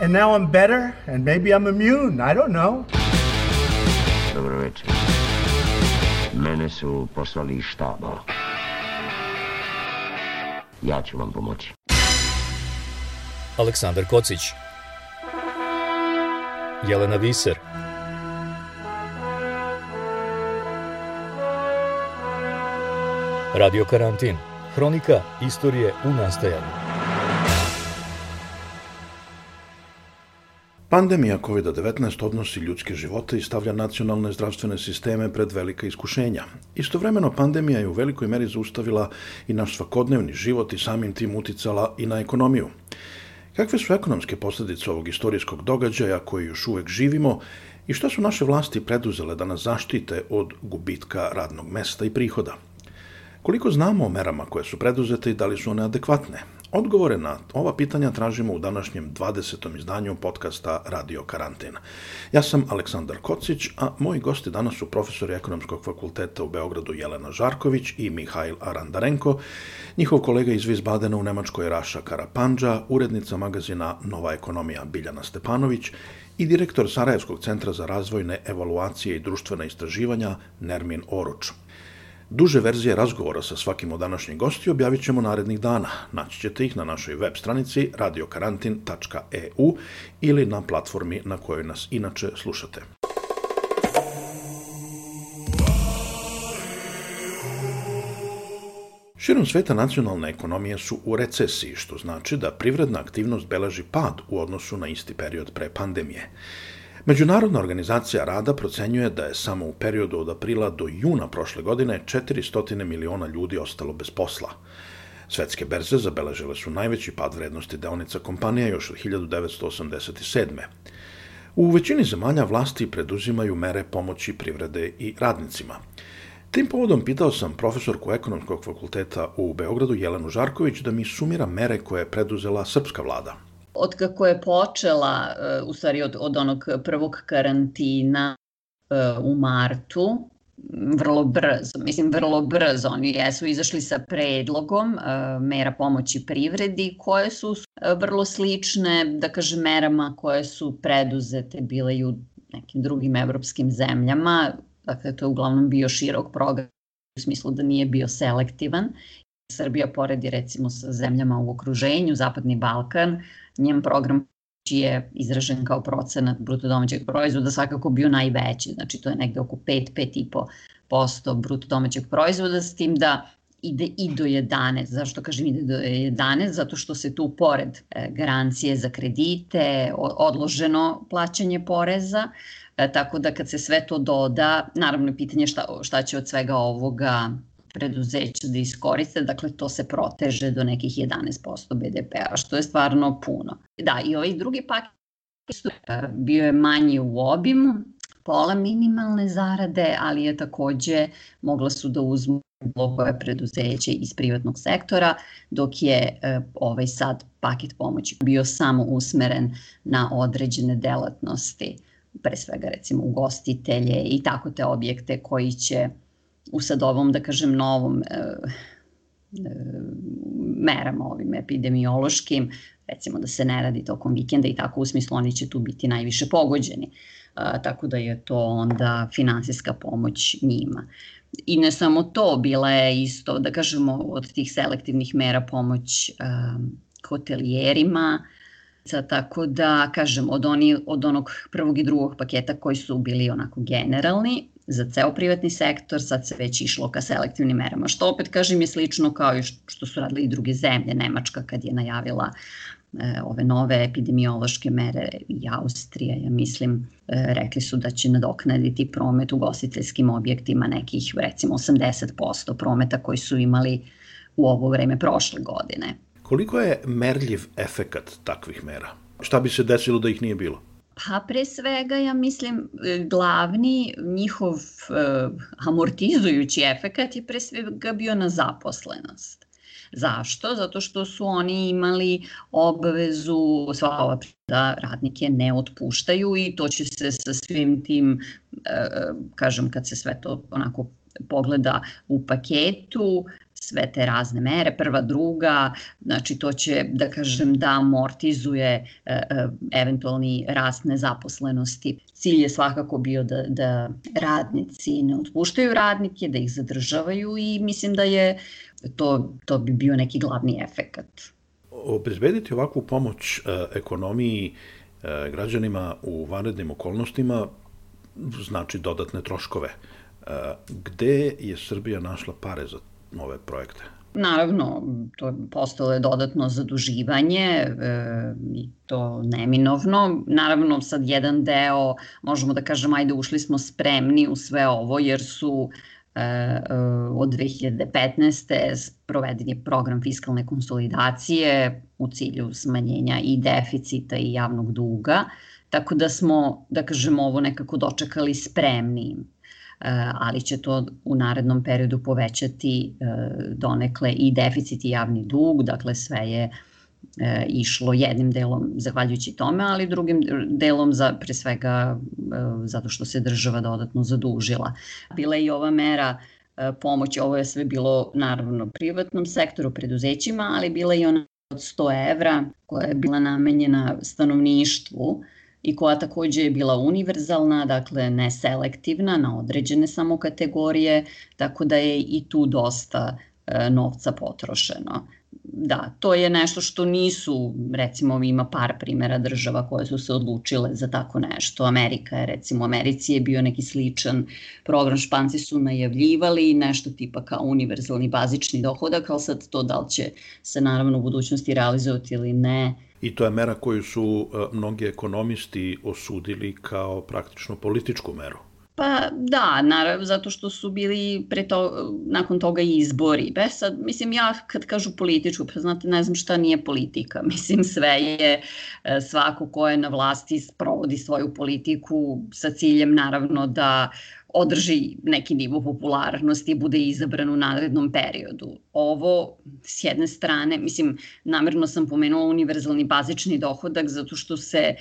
And now I'm better and maybe I'm immune, I don't know. Dobro večer. Mene su poslali iz štaba. Ja ću vam pomoći. Aleksandar Kocić Jelena Viser Radio Karantin Hronika istorije u nastajanju Pandemija COVID-19 odnosi ljudske živote i stavlja nacionalne zdravstvene sisteme pred velika iskušenja. Istovremeno, pandemija je u velikoj meri zaustavila i naš svakodnevni život i samim tim uticala i na ekonomiju. Kakve su ekonomske posledice ovog istorijskog događaja koji još uvek živimo i šta su naše vlasti preduzele da nas zaštite od gubitka radnog mesta i prihoda? Koliko znamo o merama koje su preduzete i da li su one adekvatne? Odgovore na ova pitanja tražimo u današnjem 20. izdanju podcasta Radio Karantina. Ja sam Aleksandar Kocić, a moji gosti danas su profesori Ekonomskog fakulteta u Beogradu Jelena Žarković i Mihajl Arandarenko, njihov kolega iz Vizbadena u Nemačkoj Raša Karapandža, urednica magazina Nova ekonomija Biljana Stepanović i direktor Sarajevskog centra za razvojne evaluacije i društvena istraživanja Nermin Oruč. Duže verzije razgovora sa svakim od današnjih gosti objavit ćemo narednih dana. Naći ćete ih na našoj web stranici radiokarantin.eu ili na platformi na kojoj nas inače slušate. Širom sveta nacionalne ekonomije su u recesiji, što znači da privredna aktivnost beleži pad u odnosu na isti period pre pandemije. Međunarodna organizacija rada procenjuje da je samo u periodu od aprila do juna prošle godine 400 miliona ljudi ostalo bez posla. Svetske berze zabeležile su najveći pad vrednosti deonica kompanija još od 1987. U većini zemalja vlasti preduzimaju mere pomoći privrede i radnicima. Tim povodom pitao sam profesorku ekonomskog fakulteta u Beogradu Jelenu Žarković da mi sumira mere koje je preduzela srpska vlada od kako je počela, e, u stvari od, od onog prvog karantina e, u martu, vrlo brzo, mislim vrlo brzo, oni jesu izašli sa predlogom e, mera pomoći privredi koje su vrlo slične, da kažem, merama koje su preduzete bile i u nekim drugim evropskim zemljama, dakle to je uglavnom bio širok program u smislu da nije bio selektivan. Srbija poredi recimo sa zemljama u okruženju, Zapadni Balkan, njen program je izražen kao procenat bruto domaćeg proizvoda svakako bio najveći, znači to je negde oko 5, 5,5% bruto domaćeg proizvoda, s tim da ide i do 11. Zašto kažem ide do 11? Zato što se tu pored e, garancije za kredite, odloženo plaćanje poreza, e, tako da kad se sve to doda, naravno je pitanje šta, šta će od svega ovoga preduzeća da iskoriste, dakle to se proteže do nekih 11% BDP-a, što je stvarno puno. Da, i ovaj drugi paket bio je manji u obimu, pola minimalne zarade, ali je takođe mogla su da uzmu blokove preduzeće iz privatnog sektora, dok je e, ovaj sad paket pomoći bio samo usmeren na određene delatnosti, pre svega recimo ugostitelje i tako te objekte koji će u sad ovom, da kažem, novom e, e, merama ovim epidemiološkim, recimo da se ne radi tokom vikenda i tako u smislu oni će tu biti najviše pogođeni. E, tako da je to onda finansijska pomoć njima. I ne samo to, bila je isto, da kažemo, od tih selektivnih mera pomoć e, hotelijerima, tako da, kažem, od, oni, od onog prvog i drugog paketa koji su bili onako generalni, za ceo privatni sektor, sad se već išlo ka selektivnim merama, što opet kažem je slično kao i što su radili i druge zemlje, Nemačka kad je najavila e, ove nove epidemiološke mere i Austrija, ja mislim, e, rekli su da će nadoknaditi promet u gostiteljskim objektima nekih recimo 80% prometa koji su imali u ovo vreme prošle godine. Koliko je merljiv efekat takvih mera? Šta bi se desilo da ih nije bilo? Pa pre svega ja mislim e, glavni njihov uh, amortizujući efekat je pre svega bio na zaposlenost. Zašto? Zato što su oni imali obavezu sva ova da radnike ne otpuštaju i to će se sa svim tim, uh, kažem kad se sve to onako pogleda u paketu, sve te razne mere, prva, druga, znači to će, da kažem, da amortizuje e, e, eventualni rast nezaposlenosti. Cilj je svakako bio da, da radnici ne otpuštaju radnike, da ih zadržavaju i mislim da je to, to bi bio neki glavni efekat. Obezbediti ovakvu pomoć e, ekonomiji građanima u vanrednim okolnostima znači dodatne troškove. Gde je Srbija našla pare za ove projekte? Naravno, to postalo je dodatno zaduživanje e, i to neminovno. Naravno, sad jedan deo, možemo da kažemo, ajde ušli smo spremni u sve ovo, jer su e, e, od 2015. proveden je program fiskalne konsolidacije u cilju smanjenja i deficita i javnog duga, tako da smo, da kažemo, ovo nekako dočekali spremnim ali će to u narednom periodu povećati e, donekle i deficit i javni dug, dakle sve je e, išlo jednim delom zahvaljujući tome, ali drugim delom za, pre svega zato što se država dodatno zadužila. Bila je i ova mera pomoći, ovo je sve bilo naravno privatnom sektoru, preduzećima, ali bila je i ona od 100 evra koja je bila namenjena stanovništvu, i koja takođe je bila univerzalna, dakle neselektivna na određene samo kategorije, tako da je i tu dosta e, novca potrošeno. Da, to je nešto što nisu, recimo ima par primera država koje su se odlučile za tako nešto. Amerika je, recimo, Americi je bio neki sličan program, španci su najavljivali nešto tipa kao univerzalni bazični dohodak, ali sad to da li će se naravno u budućnosti realizovati ili ne, I to je mera koju su e, mnogi ekonomisti osudili kao praktično političku meru. Pa da, naravno, zato što su bili pre to, nakon toga izbori. Be sad, mislim, ja kad kažu političku, pa znate, ne znam šta nije politika. Mislim, sve je e, svako ko je na vlasti sprovodi svoju politiku sa ciljem, naravno, da održi neki nivo popularnosti i bude izabran u narednom periodu. Ovo, s jedne strane, mislim, namerno sam pomenula univerzalni bazični dohodak zato što se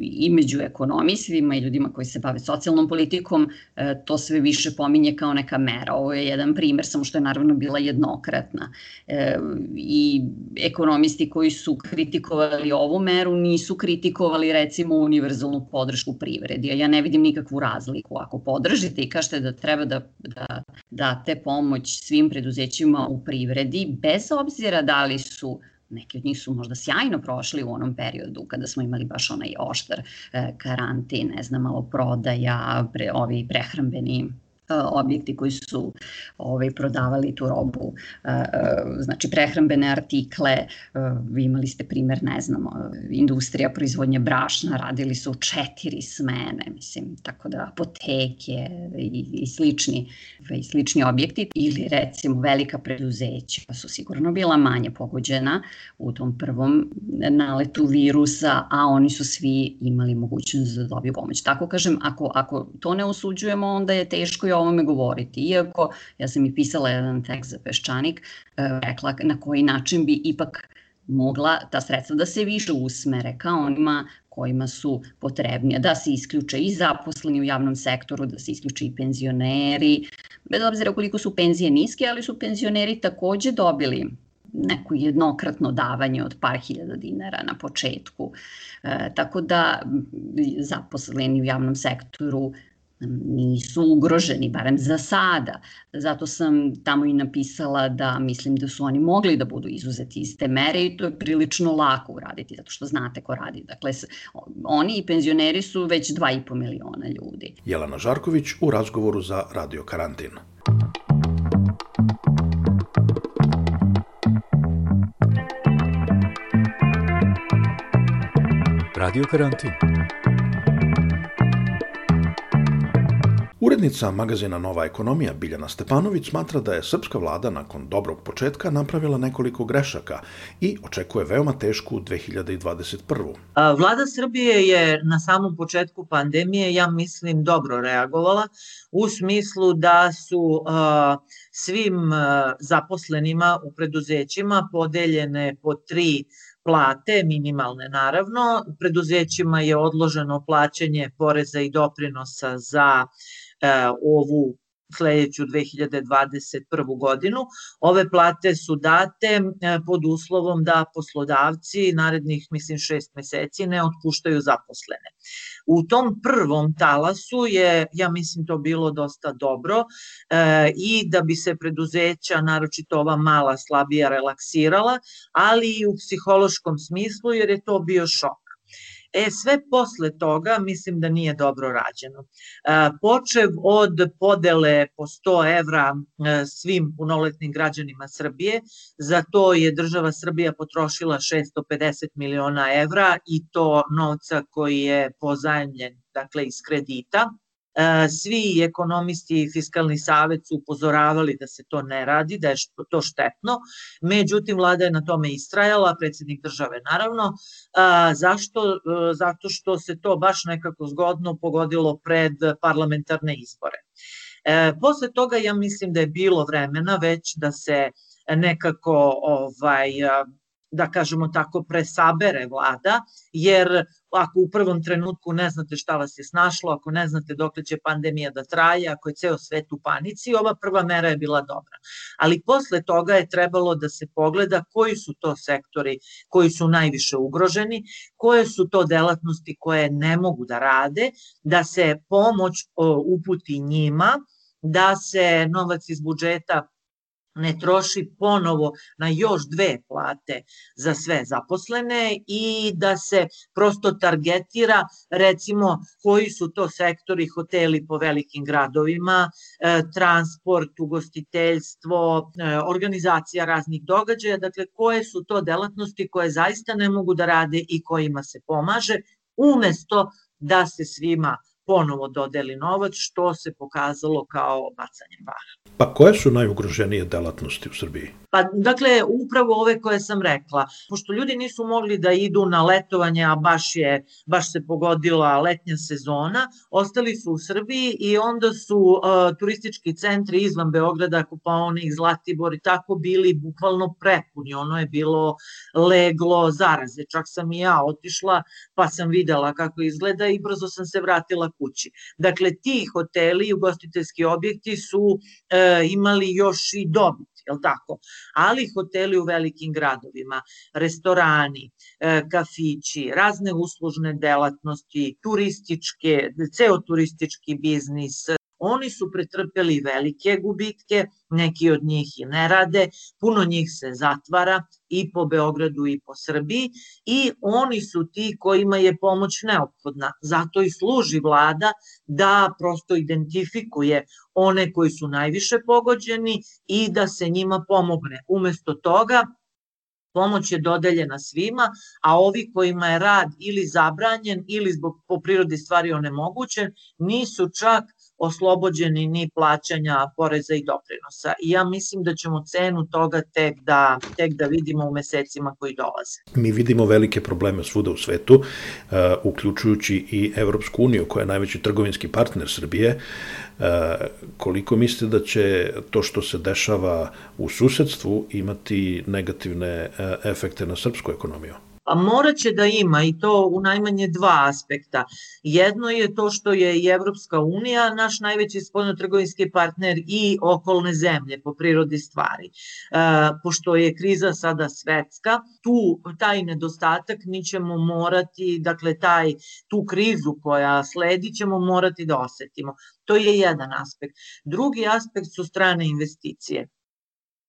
i među ekonomistima i ljudima koji se bave socijalnom politikom, e, to sve više pominje kao neka mera. Ovo je jedan primer, samo što je naravno bila jednokratna. E, I ekonomisti koji su kritikovali ovu meru nisu kritikovali recimo univerzalnu podršku privredi. Ja ne vidim nikakvu razliku. Ako podržite i kažete da treba da, da date pomoć svim preduzećima u privredi, bez obzira da li su Neki od njih su možda sjajno prošli u onom periodu kada smo imali baš onaj oštar e, karantin, ne znam, malo prodaja, pre, ovi prehrambeni objekti koji su ovaj, prodavali tu robu, e, e, znači prehrambene artikle, vi imali ste primer, ne znam, industrija proizvodnje brašna, radili su četiri smene, mislim, tako da apoteke i, i slični, i slični objekti ili recimo velika preduzeća su sigurno bila manje pogođena u tom prvom naletu virusa, a oni su svi imali mogućnost da dobiju pomoć. Tako kažem, ako, ako to ne osuđujemo, onda je teško i ovome govoriti. Iako, ja sam i pisala jedan tekst za Peščanik, e, rekla na koji način bi ipak mogla ta sredstva da se više usmere ka onima kojima su potrebnije, da se isključe i zaposleni u javnom sektoru, da se isključe i penzioneri, bez obzira koliko su penzije niske, ali su penzioneri takođe dobili neko jednokratno davanje od par hiljada dinara na početku. E, tako da zaposleni u javnom sektoru nisu ugroženi, barem za sada. Zato sam tamo i napisala da mislim da su oni mogli da budu izuzeti iz te mere i to je prilično lako uraditi, zato što znate ko radi. Dakle, oni i penzioneri su već 2,5 miliona ljudi. Jelena Žarković u razgovoru za Radio Karantin. Radio Karantin. Urednica magazina Nova ekonomija Biljana Stepanović smatra da je srpska vlada nakon dobrog početka napravila nekoliko grešaka i očekuje veoma tešku 2021. Vlada Srbije je na samom početku pandemije, ja mislim, dobro reagovala u smislu da su svim zaposlenima u preduzećima podeljene po tri plate, minimalne naravno. Preduzećima je odloženo plaćanje poreza i doprinosa za ovu sledeću 2021. godinu. Ove plate su date e, pod uslovom da poslodavci narednih, mislim, šest meseci ne otpuštaju zaposlene. U tom prvom talasu je, ja mislim, to bilo dosta dobro e, i da bi se preduzeća, naročito ova mala, slabija, relaksirala, ali i u psihološkom smislu, jer je to bio šok. E, sve posle toga mislim da nije dobro rađeno. E, počev od podele po 100 evra e, svim punoletnim građanima Srbije, za to je država Srbija potrošila 650 miliona evra i to novca koji je pozajemljen dakle iz kredita svi ekonomisti i fiskalni savet su upozoravali da se to ne radi, da je to štetno, međutim vlada je na tome istrajala, predsednik države naravno. Zašto? E, zato što se to baš nekako zgodno pogodilo pred parlamentarne izbore. E, posle toga ja mislim da je bilo vremena već da se nekako ovaj da kažemo tako, presabere vlada, jer ako u prvom trenutku ne znate šta vas je snašlo, ako ne znate dok će pandemija da traje, ako je ceo svet u panici, ova prva mera je bila dobra. Ali posle toga je trebalo da se pogleda koji su to sektori koji su najviše ugroženi, koje su to delatnosti koje ne mogu da rade, da se pomoć uputi njima, da se novac iz budžeta ne troši ponovo na još dve plate za sve zaposlene i da se prosto targetira recimo koji su to sektori hoteli po velikim gradovima, e, transport, ugostiteljstvo, e, organizacija raznih događaja, dakle koje su to delatnosti koje zaista ne mogu da rade i kojima se pomaže, umesto da se svima ponovo dodeli novac, što se pokazalo kao bacanje para. Pa koje su najugroženije delatnosti u Srbiji? Pa, dakle, upravo ove koje sam rekla. Pošto ljudi nisu mogli da idu na letovanje, a baš, je, baš se pogodila letnja sezona, ostali su u Srbiji i onda su uh, turistički centri izvan Beograda, Kupaonik, Zlatibor i tako bili bukvalno prepuni. Ono je bilo leglo zaraze. Čak sam i ja otišla, pa sam videla kako izgleda i brzo sam se vratila kući. Dakle, ti hoteli i ugostiteljski objekti su uh, imali još i dobit je tako? Ali hoteli u velikim gradovima, restorani, e, kafići, razne uslužne delatnosti, turističke, ceo turistički biznis, Oni su pretrpeli velike gubitke, neki od njih i ne rade, puno njih se zatvara i po Beogradu i po Srbiji i oni su ti kojima je pomoć neophodna. Zato i služi vlada da prosto identifikuje one koji su najviše pogođeni i da se njima pomogne. Umesto toga pomoć je dodeljena svima, a ovi kojima je rad ili zabranjen ili zbog po prirodi stvari onemogućen, nisu čak oslobođeni ni plaćanja poreza i doprinosa. I ja mislim da ćemo cenu toga tek da, tek da vidimo u mesecima koji dolaze. Mi vidimo velike probleme svuda u svetu, uh, uključujući i Evropsku uniju, koja je najveći trgovinski partner Srbije. Uh, koliko mislite da će to što se dešava u susedstvu imati negativne uh, efekte na srpsku ekonomiju? Pa morat će da ima i to u najmanje dva aspekta. Jedno je to što je i Evropska unija naš najveći spoljnotrgovinski partner i okolne zemlje po prirodi stvari. E, pošto je kriza sada svetska, tu taj nedostatak mi ćemo morati, dakle taj, tu krizu koja sledi ćemo morati da osetimo. To je jedan aspekt. Drugi aspekt su strane investicije.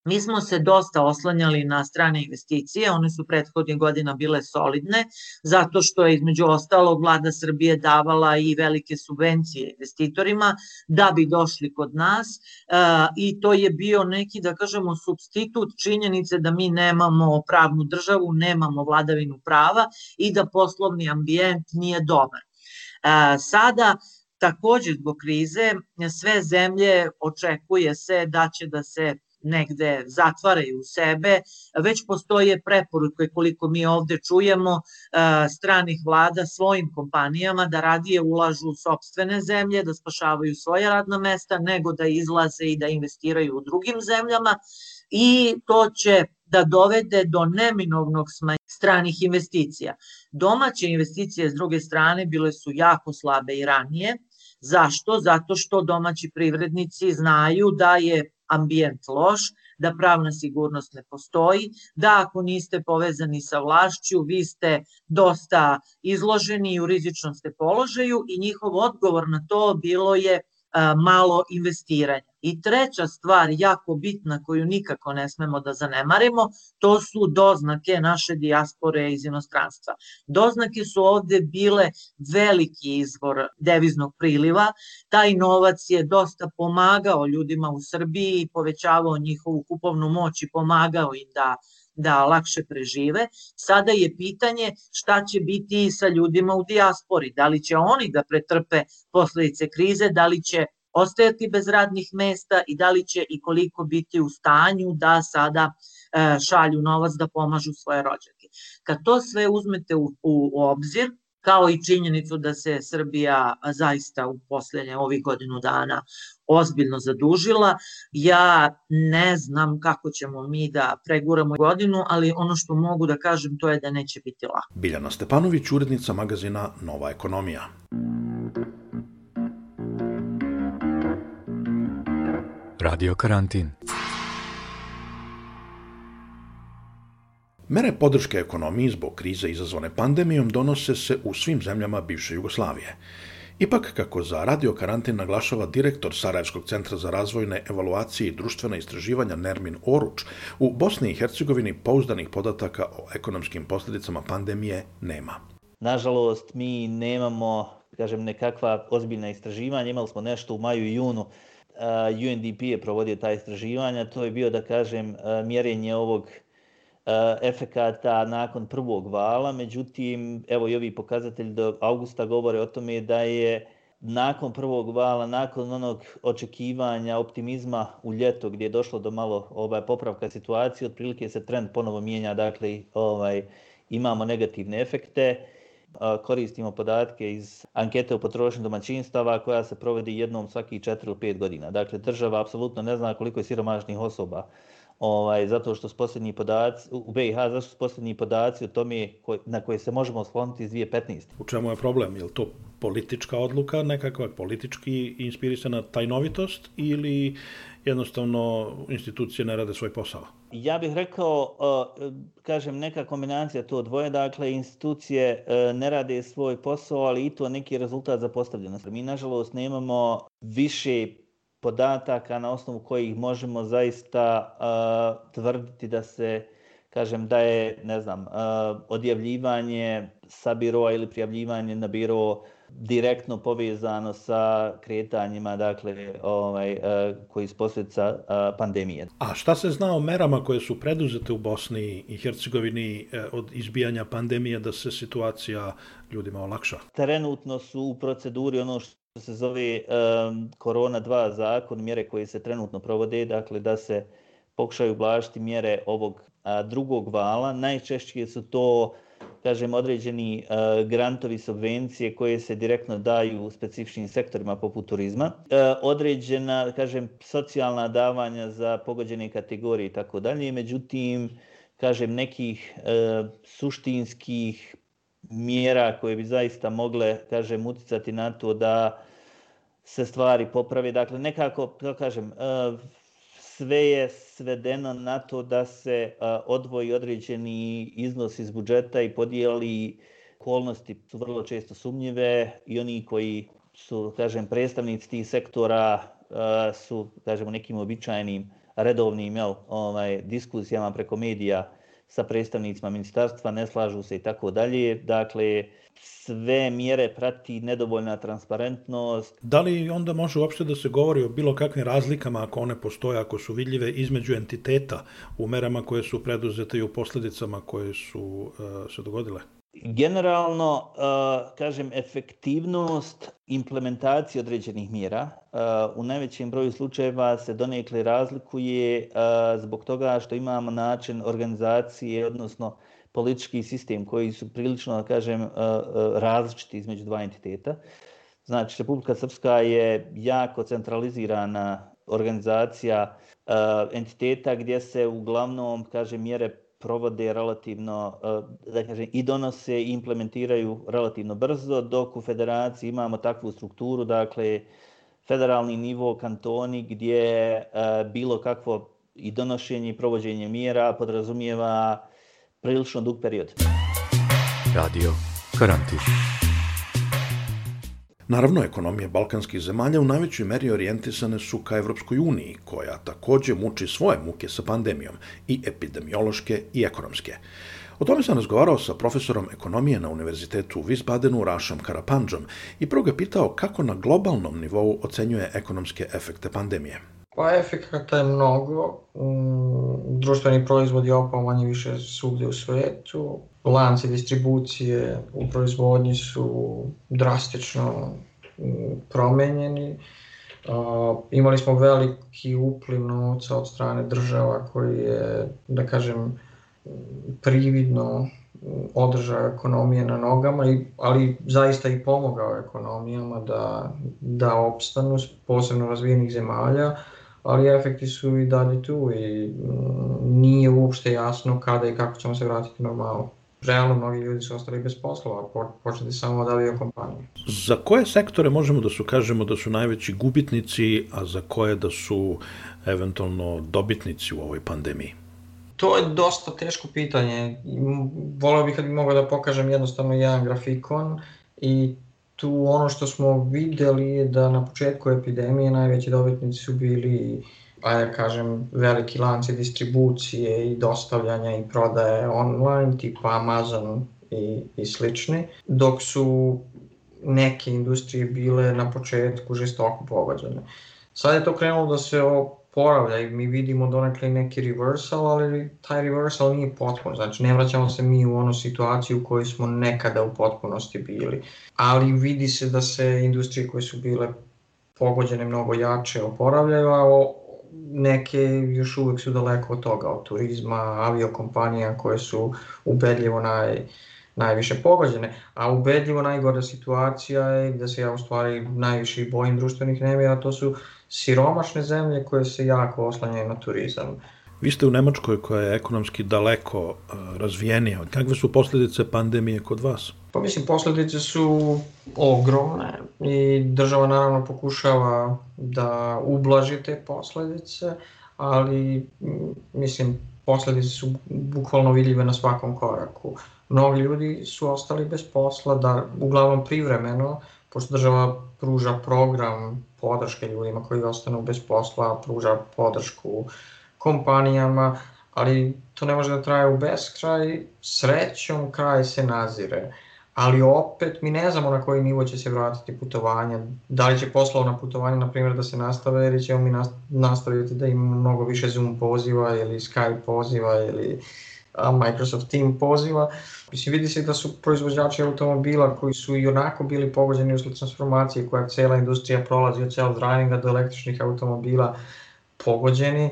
Mi smo se dosta oslanjali na strane investicije, one su prethodnih godina bile solidne, zato što je između ostalog vlada Srbije davala i velike subvencije investitorima da bi došli kod nas e, i to je bio neki, da kažemo, substitut činjenice da mi nemamo pravnu državu, nemamo vladavinu prava i da poslovni ambijent nije dobar. E, sada takođe zbog krize sve zemlje očekuje se da će da se negde zatvaraju u sebe, već postoje preporuke koliko mi ovde čujemo stranih vlada svojim kompanijama da radije ulažu u sobstvene zemlje, da spašavaju svoje radna mesta, nego da izlaze i da investiraju u drugim zemljama i to će da dovede do neminovnog smanjenja stranih investicija. Domaće investicije s druge strane bile su jako slabe i ranije. Zašto? Zato što domaći privrednici znaju da je ambijent loš, da pravna sigurnost ne postoji, da ako niste povezani sa vlašću, vi ste dosta izloženi i u rizičnom ste položaju i njihov odgovor na to bilo je malo investiranja. I treća stvar, jako bitna, koju nikako ne smemo da zanemarimo, to su doznake naše dijaspore iz inostranstva. Doznake su ovde bile veliki izvor deviznog priliva, taj novac je dosta pomagao ljudima u Srbiji povećavao njihovu kupovnu moć i pomagao im da da lakše prežive. Sada je pitanje šta će biti sa ljudima u dijaspori, da li će oni da pretrpe posledice krize, da li će ostajati bez radnih mesta i da li će i koliko biti u stanju da sada e, šalju novac da pomažu svoje rođake. Kad to sve uzmete u, u obzir, kao i činjenicu da se Srbija zaista u poslednje ovih godinu dana ozbiljno zadužila. Ja ne znam kako ćemo mi da preguramo godinu, ali ono što mogu da kažem to je da neće biti lako. Biljana Stepanović, urednica magazina Nova ekonomija. Radio karantin. Mere podrške ekonomiji zbog krize izazvane pandemijom donose se u svim zemljama bivše Jugoslavije. Ipak, kako za radio karantin naglašava direktor Sarajevskog centra za razvojne evaluacije i društvena istraživanja Nermin Oruč, u Bosni i Hercegovini pouzdanih podataka o ekonomskim posljedicama pandemije nema. Nažalost, mi nemamo, kažem, nekakva ozbiljna istraživanja. Imali smo nešto u maju i junu. UNDP je provodio ta istraživanja. To je bio, da kažem, mjerenje ovog efekata nakon prvog vala, međutim, evo i ovi pokazatelji do augusta govore o tome da je nakon prvog vala, nakon onog očekivanja, optimizma u ljeto gdje je došlo do malo ovaj, popravka situacije, otprilike se trend ponovo mijenja, dakle ovaj, imamo negativne efekte. Koristimo podatke iz ankete o potrošnju domaćinstava koja se provodi jednom svakih 4 ili 5 godina. Dakle, država apsolutno ne zna koliko je siromašnih osoba ovaj, zato što su posljednji podaci, u BiH, zato su posljednji podaci o tome koj, na koje se možemo osloniti iz 2015. U čemu je problem? Je li to politička odluka, nekakva politički inspirisana tajnovitost ili jednostavno institucije ne rade svoj posao? Ja bih rekao, kažem, neka kombinacija to dvoje, dakle, institucije ne rade svoj posao, ali i to neki rezultat za postavljenost. Mi, nažalost, nemamo više podataka na osnovu kojih možemo zaista uh, tvrditi da se kažem da je ne znam uh, odjavljivanje sa biroa ili prijavljivanje na biro direktno povezano sa kretanjima dakle ovaj uh, koji su posljedica uh, pandemije. A šta se zna o merama koje su preduzete u Bosni i Hercegovini uh, od izbijanja pandemije da se situacija ljudima olakša? Trenutno su u proceduri ono što se zove um, Korona 2 zakon, mjere koje se trenutno provode, dakle da se pokušaju ublažiti mjere ovog a, drugog vala. Najčešće su to kažem, određeni uh, grantovi subvencije koje se direktno daju u specifičnim sektorima poput turizma. Uh, određena, kažem, socijalna davanja za pogođene kategorije i tako dalje. Međutim, kažem, nekih uh, suštinskih mjera koje bi zaista mogle, kažem, uticati na to da se stvari popravi. Dakle, nekako, to kažem, e, sve je svedeno na to da se e, odvoji određeni iznos iz budžeta i podijeli okolnosti su vrlo često sumnjive i oni koji su, kažem, predstavnici tih sektora e, su, kažemo, nekim običajnim redovnim jel, ovaj, diskusijama preko medija sa predstavnicima ministarstva, ne slažu se i tako dalje. Dakle, sve mjere prati nedovoljna transparentnost. Da li onda može uopšte da se govori o bilo kakvim razlikama, ako one postoje, ako su vidljive, između entiteta u merama koje su preduzete i u posljedicama koje su uh, se dogodile? Generalno, kažem, efektivnost implementacije određenih mjera u najvećem broju slučajeva se donekle razlikuje zbog toga što imamo način organizacije, odnosno politički sistem koji su prilično, da kažem, različiti između dva entiteta. Znači, Republika Srpska je jako centralizirana organizacija entiteta gdje se uglavnom, kažem, mjere provode relativno, da kažem, i donose i implementiraju relativno brzo, dok u federaciji imamo takvu strukturu, dakle, federalni nivo, kantoni, gdje bilo kakvo i donošenje i provođenje mjera podrazumijeva prilično dug period. Radio Karantin. Naravno, ekonomije balkanskih zemalja u najvećoj meri orijentisane su ka Evropskoj uniji, koja takođe muči svoje muke sa pandemijom, i epidemiološke i ekonomske. O tome sam razgovarao sa profesorom ekonomije na Univerzitetu u Wiesbadenu Rašom Karapanđom i prvo ga pitao kako na globalnom nivou ocenjuje ekonomske efekte pandemije. Pa efekata je mnogo. Mm, društveni proizvod je opao manje više svugde u svetu. Lanci distribucije u proizvodnji su drastično mm, promenjeni. imali smo veliki upliv novca od strane država koji je, da kažem, prividno održao ekonomije na nogama, i, ali zaista i pomogao ekonomijama da, da opstanu, posebno razvijenih zemalja ali efekti su i dalje tu i mm, nije uopšte jasno kada i kako ćemo se vratiti normalno. Realno mnogi ljudi su ostali bez poslova, početi samo od aviokompanije. Za koje sektore možemo da su kažemo da su najveći gubitnici, a za koje da su eventualno dobitnici u ovoj pandemiji? To je dosta teško pitanje. Voleo bih kad bi mogao da pokažem jednostavno jedan grafikon i tu ono što smo videli je da na početku epidemije najveći dobitnici su bili pa ja kažem, veliki lanci distribucije i dostavljanja i prodaje online, tipa Amazon i, i slični, dok su neke industrije bile na početku žestoko pogođene. Sad je to krenulo da se oporavlja i mi vidimo donekle neki reversal, ali taj reversal nije potpun, znači ne vraćamo se mi u onu situaciju u kojoj smo nekada u potpunosti bili, ali vidi se da se industrije koje su bile pogođene mnogo jače oporavljaju, a neke još uvek su daleko od toga, od turizma, aviokompanija koje su ubedljivo naj, najviše pogođene, a ubedljivo najgora situacija je da se ja u stvari najviše bojim društvenih nemira, to su siromašne zemlje koje se jako oslanjaju na turizam. Vi ste u Nemačkoj koja je ekonomski daleko uh, razvijenija. Kakve su posljedice pandemije kod vas? Pa mislim, posljedice su ogromne i država naravno pokušava da ublaži te posljedice, ali mislim, posljedice su bukvalno vidljive na svakom koraku. Mnogi ljudi su ostali bez posla, da uglavnom privremeno, pošto država pruža program podrške ljudima koji ostanu bez posla, pruža podršku kompanijama, ali to ne može da traje u beskraj, srećom kraj se nazire. Ali opet mi ne znamo na koji nivo će se vratiti putovanja, da li će poslovna putovanja na primjer da se nastave ili ćemo mi nastaviti da imamo mnogo više Zoom poziva ili Skype poziva ili Microsoft Team poziva. Mislim, vidi se da su proizvođači automobila koji su i onako bili pogođeni usled transformacije koja cela industrija prolazi od self-drivinga do električnih automobila pogođeni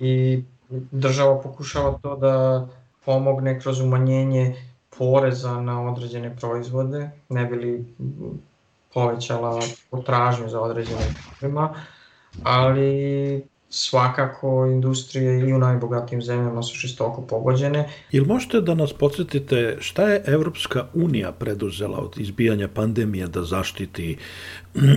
i država pokušava to da pomogne kroz umanjenje poreza na određene proizvode, ne bi li povećala potražnju za određenim firma, ali svakako industrije i u najbogatijim zemljama su šestoko pogođene. Ili možete da nas podsjetite šta je Evropska unija preduzela od izbijanja pandemije da zaštiti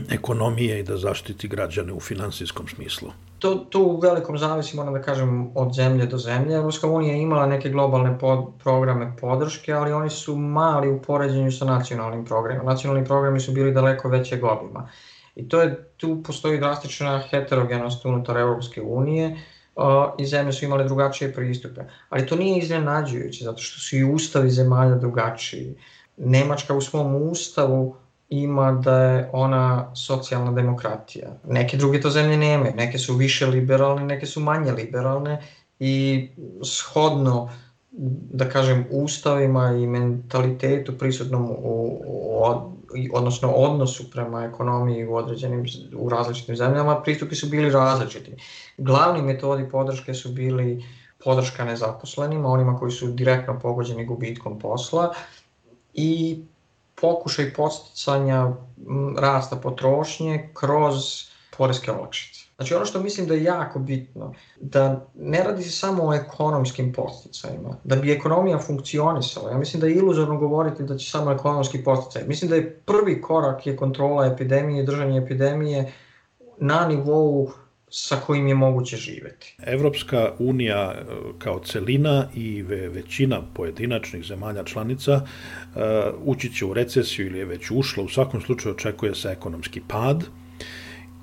ekonomije i da zaštiti građane u finansijskom smislu? To, to u velikom zavisi, moram da kažem, od zemlje do zemlje. Evropska unija je imala neke globalne pod, programe podrške, ali oni su mali u poređenju sa nacionalnim programima. Nacionalni programi su bili daleko većeg obima. I to je, tu postoji drastična heterogenost unutar Evropske unije uh, i zemlje su imale drugačije pristupe. Ali to nije iznenađujuće, zato što su i ustavi zemalja drugačiji. Nemačka u svom ustavu ima da je ona socijalna demokratija. Neke druge to zemlje nemaju, neke su više liberalne, neke su manje liberalne i shodno da kažem, ustavima i mentalitetu prisutnom u, u, odnosno odnosu prema ekonomiji u određenim, u različitim zemljama, pristupi su bili različiti. Glavni metodi podrške su bili podrška nezaposlenima, onima koji su direktno pogođeni gubitkom posla i pokušaj posticanja rasta potrošnje kroz poreske olakšice. Znači ono što mislim da je jako bitno, da ne radi se samo o ekonomskim posticajima, da bi ekonomija funkcionisala. Ja mislim da je iluzorno govoriti da će samo ekonomski posticaj. Mislim da je prvi korak je kontrola epidemije, držanje epidemije na nivou sa kojim je moguće živeti. Evropska unija e, kao celina i većina pojedinačnih zemalja članica uh, ući će u recesiju ili je već ušla, u svakom slučaju očekuje se ekonomski pad,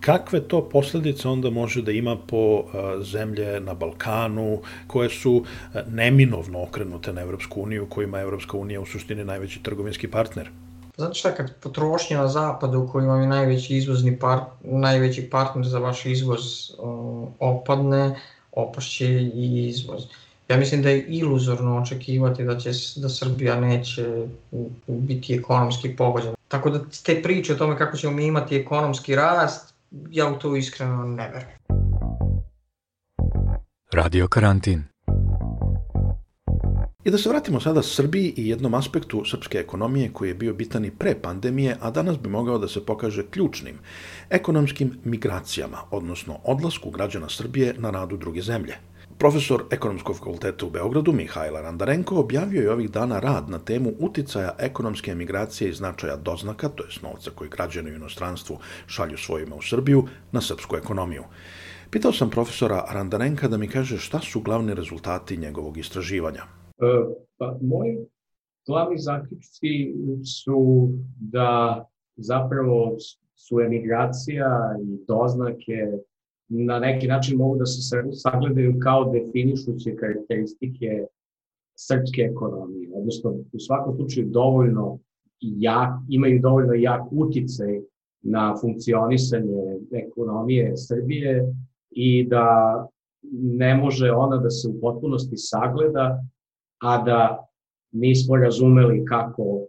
kakve to posledice onda može da ima po zemlje na Balkanu koje su neminovno okrenute na Evropsku uniju, kojima je Evropska unija u suštini najveći trgovinski partner? Znate šta, kad potrošnja na zapadu koji vam je najveći izvozni part, najveći partner za vaš izvoz opadne, opašće i izvoz. Ja mislim da je iluzorno očekivati da će da Srbija neće biti ekonomski pogođena. Tako da te priče o tome kako ćemo mi imati ekonomski rast, ja u to iskreno ne verujem. Radio karantin. I da se vratimo sada Srbiji i jednom aspektu srpske ekonomije koji je bio bitan i pre pandemije, a danas bi mogao da se pokaže ključnim, ekonomskim migracijama, odnosno odlasku građana Srbije na radu druge zemlje. Profesor ekonomskog fakulteta u Beogradu Mihajla Randarenko objavio je ovih dana rad na temu uticaja ekonomske emigracije i značaja doznaka, to je novca koji građani u inostranstvu šalju svojima u Srbiju, na srpsku ekonomiju. Pitao sam profesora Randarenka da mi kaže šta su glavni rezultati njegovog istraživanja. E, pa, moji glavni zaključci su da zapravo su emigracija i doznake na neki način mogu da se sagledaju kao definišuće karakteristike srpske ekonomije, odnosno u svakom slučaju dovoljno jak, imaju dovoljno jak uticaj na funkcionisanje ekonomije Srbije i da ne može ona da se u potpunosti sagleda, a da nismo razumeli kako,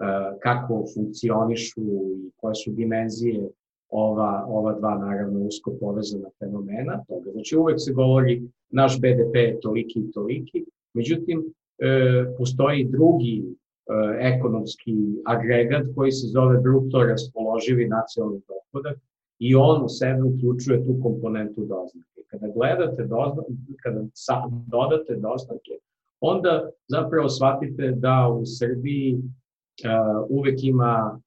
e, kako funkcionišu i koje su dimenzije ova, ova dva naravno usko povezana fenomena toga. Znači uvek se govori naš BDP je toliki i toliki, međutim e, postoji drugi e, ekonomski agregat koji se zove bruto raspoloživi nacionalni dohodak i on u sebe uključuje tu komponentu doznake. Kada gledate doznake, kada dodate doznake, onda zapravo shvatite da u Srbiji uh, uvek ima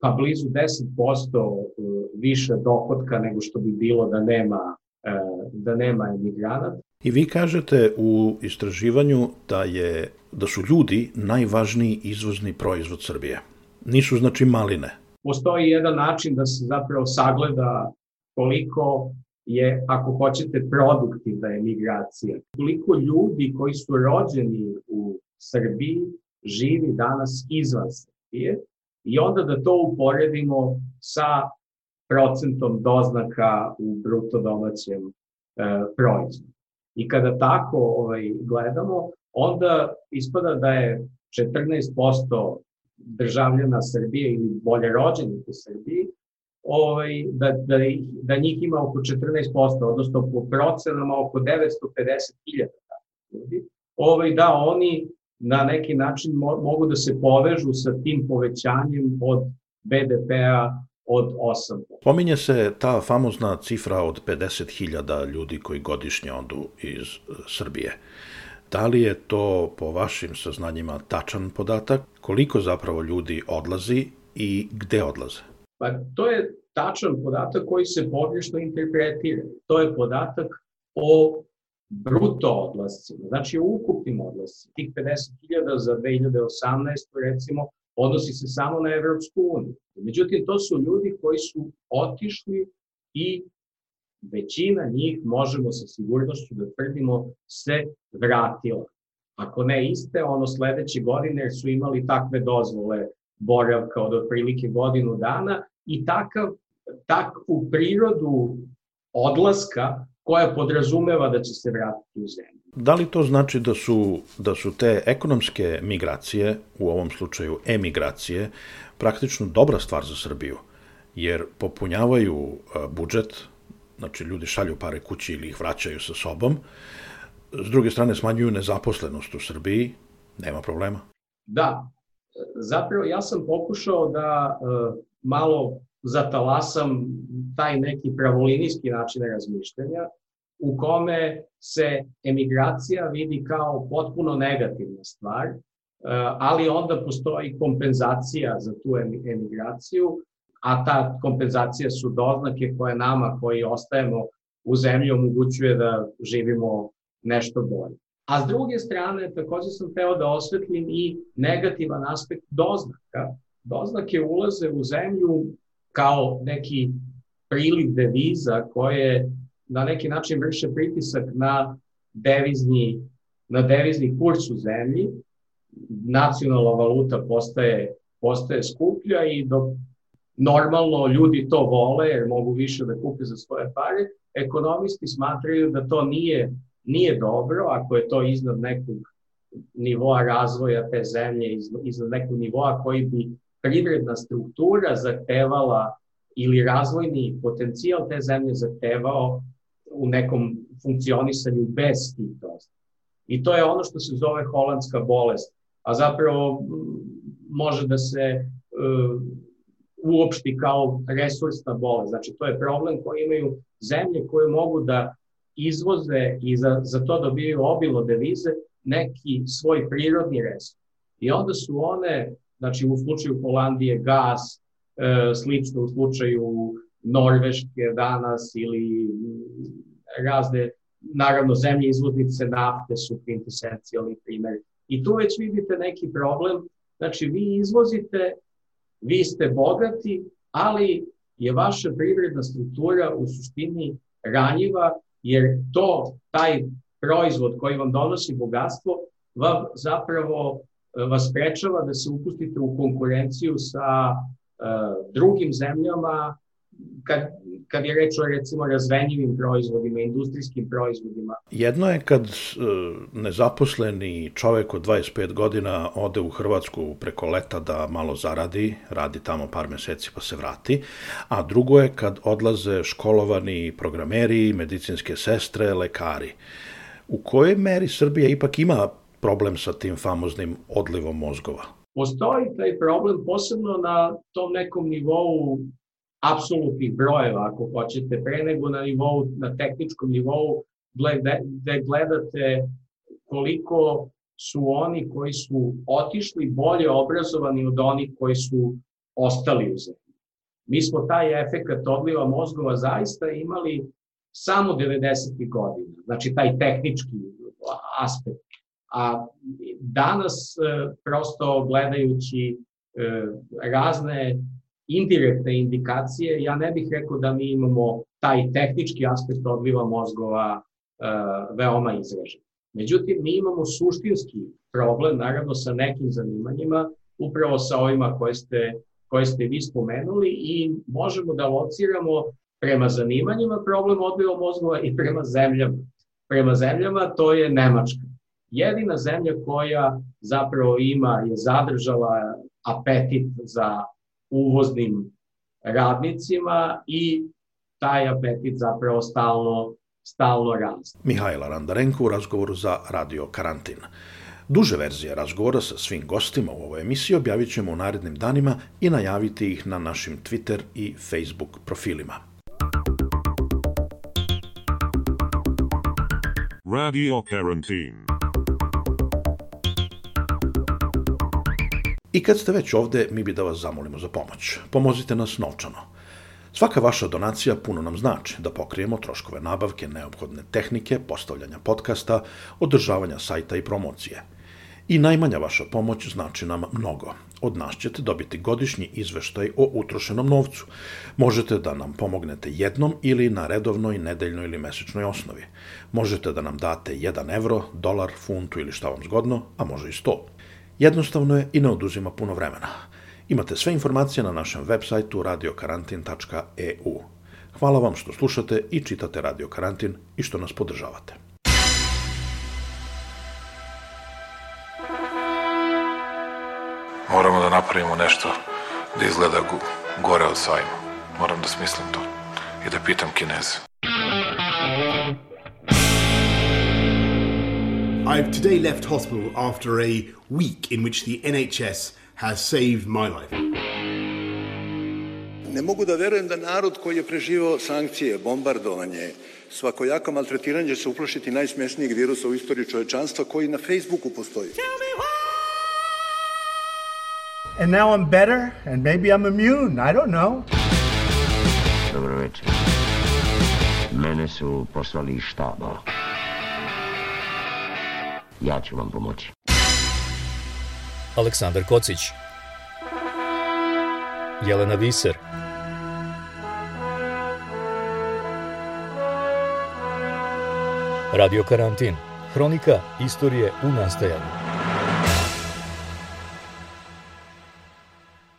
pa blizu 10% e, više dohodka nego što bi bilo da nema, e, da nema emigranata. I vi kažete u istraživanju da je da su ljudi najvažniji izvozni proizvod Srbije. Nisu znači maline. Postoji jedan način da se zapravo sagleda koliko je, ako hoćete, produktivna emigracija. Koliko ljudi koji su rođeni u Srbiji živi danas izvan Srbije i onda da to uporedimo sa procentom doznaka u bruto domaćem e, proizvodu. I kada tako ovaj, gledamo, onda ispada da je 14% državljana Srbije ili bolje rođenih u Srbiji, ovaj, da, da, da njih ima oko 14%, odnosno po procenama oko 950.000 ljudi. Ovaj, da oni na neki način mo mogu da se povežu sa tim povećanjem od BDP-a od 8%. Pominje se ta famozna cifra od 50.000 ljudi koji godišnje odu iz e, Srbije. Da li je to po vašim saznanjima tačan podatak? Koliko zapravo ljudi odlazi i gde odlaze? Pa to je tačan podatak koji se pogrešno interpretira. To je podatak o bruto odlascima, znači u ukupnim odlascima. Tih 50.000 za 2018. recimo odnosi se samo na Evropsku uniju. Međutim, to su ljudi koji su otišli i većina njih, možemo sa sigurnošću da tvrdimo, se vratila. Ako ne iste, ono sledeće godine su imali takve dozvole boravka od otprilike godinu dana i takav, takvu prirodu odlaska koja podrazumeva da će se vratiti u zemlju. Da li to znači da su, da su te ekonomske migracije, u ovom slučaju emigracije, praktično dobra stvar za Srbiju? Jer popunjavaju budžet, znači ljudi šalju pare kući ili ih vraćaju sa sobom, s druge strane smanjuju nezaposlenost u Srbiji, nema problema. Da, zapravo ja sam pokušao da uh, malo zatalasam taj neki pravolinijski način razmišljanja u kome se emigracija vidi kao potpuno negativna stvar, uh, ali onda postoji kompenzacija za tu emigraciju, a ta kompenzacija su doznake koje nama koji ostajemo u zemlji omogućuje da živimo nešto bolje. A s druge strane, takođe sam teo da osvetlim i negativan aspekt doznaka. Doznake ulaze u zemlju kao neki priliv deviza koje na neki način vrše pritisak na devizni, na devizni kurs u zemlji. Nacionalna valuta postaje, postaje skuplja i dok normalno ljudi to vole jer mogu više da kupe za svoje pare, ekonomisti smatraju da to nije nije dobro ako je to iznad nekog nivoa razvoja te zemlje, iznad nekog nivoa koji bi privredna struktura zahtevala ili razvojni potencijal te zemlje zahtevao u nekom funkcionisanju bez tih dosta. I to je ono što se zove holandska bolest, a zapravo može da se uh, uopšti kao resursna bolest. Znači, to je problem koji imaju zemlje koje mogu da izvoze i za, za to dobijaju obilo devize neki svoj prirodni resurs. I onda su one, znači u slučaju Holandije gas, e, slično u slučaju Norveške danas ili razne, naravno zemlje izvoznice nafte su kvintesencijalni primjer. I tu već vidite neki problem, znači vi izvozite, vi ste bogati, ali je vaša privredna struktura u suštini ranjiva jer to, taj proizvod koji vam donosi bogatstvo, vam zapravo e, vas sprečava da se upustite u konkurenciju sa uh, drugim zemljama kad, kad je reč o recimo razvenjivim proizvodima, industrijskim proizvodima. Jedno je kad uh, nezaposleni čovek od 25 godina ode u Hrvatsku preko leta da malo zaradi, radi tamo par meseci pa se vrati, a drugo je kad odlaze školovani programeri, medicinske sestre, lekari. U kojoj meri Srbija ipak ima problem sa tim famoznim odlivom mozgova? Postoji taj problem posebno na tom nekom nivou apsolutnih brojeva, ako hoćete, pre nego na nivou, na tehničkom nivou, da gledate koliko su oni koji su otišli bolje obrazovani od onih koji su ostali u zemlji. Mi smo taj efekt odliva mozgova zaista imali samo 90. godina, znači taj tehnički aspekt. A danas, e, prosto gledajući e, razne indirektne indikacije, ja ne bih rekao da mi imamo taj tehnički aspekt odliva mozgova uh, veoma izražen. Međutim, mi imamo suštinski problem, naravno sa nekim zanimanjima, upravo sa ovima koje ste, koje ste vi spomenuli i možemo da lociramo prema zanimanjima problem odliva mozgova i prema zemljama. Prema zemljama to je Nemačka. Jedina zemlja koja zapravo ima, je zadržala apetit za uvoznim radnicima i taj apetit zapravo stalno, stalno raste. Mihajla Randarenko u razgovoru za Radio Karantin. Duže verzije razgovora sa svim gostima u ovoj emisiji objavit ćemo u narednim danima i najaviti ih na našim Twitter i Facebook profilima. Radio Karantin I kad ste već ovde, mi bi da vas zamolimo za pomoć. Pomozite nas novčano. Svaka vaša donacija puno nam znači da pokrijemo troškove nabavke, neophodne tehnike, postavljanja podcasta, održavanja sajta i promocije. I najmanja vaša pomoć znači nam mnogo. Od nas ćete dobiti godišnji izveštaj o utrošenom novcu. Možete da nam pomognete jednom ili na redovnoj, nedeljnoj ili mesečnoj osnovi. Možete da nam date 1 evro, dolar, funtu ili šta vam zgodno, a može i 100 jednostavno je i ne oduzima puno vremena. Imate sve informacije na našem web sajtu radiokarantin.eu. Hvala vam što slušate i čitate Radio Karantin i što nas podržavate. Moramo da napravimo nešto da izgleda gore od sajma. Moram da smislim to i da pitam kineze. I've today left hospital after a week in which the NHS has saved my life. Ne mogu da verujem da narod koji je preživao sankcije, bombardovanje, svakojako maltretiranje će se uplašiti najsmesnijeg virusa u istoriji čovečanstva koji na Facebooku postoji. And now I'm better, and maybe I'm immune. I don't know. Dobro večer. Mene su poslali iz štaba. Ja ću vam pomoći. Aleksandar Kocić. Jelena Viser. Radio Karantin. Hronika istorije u nastajanju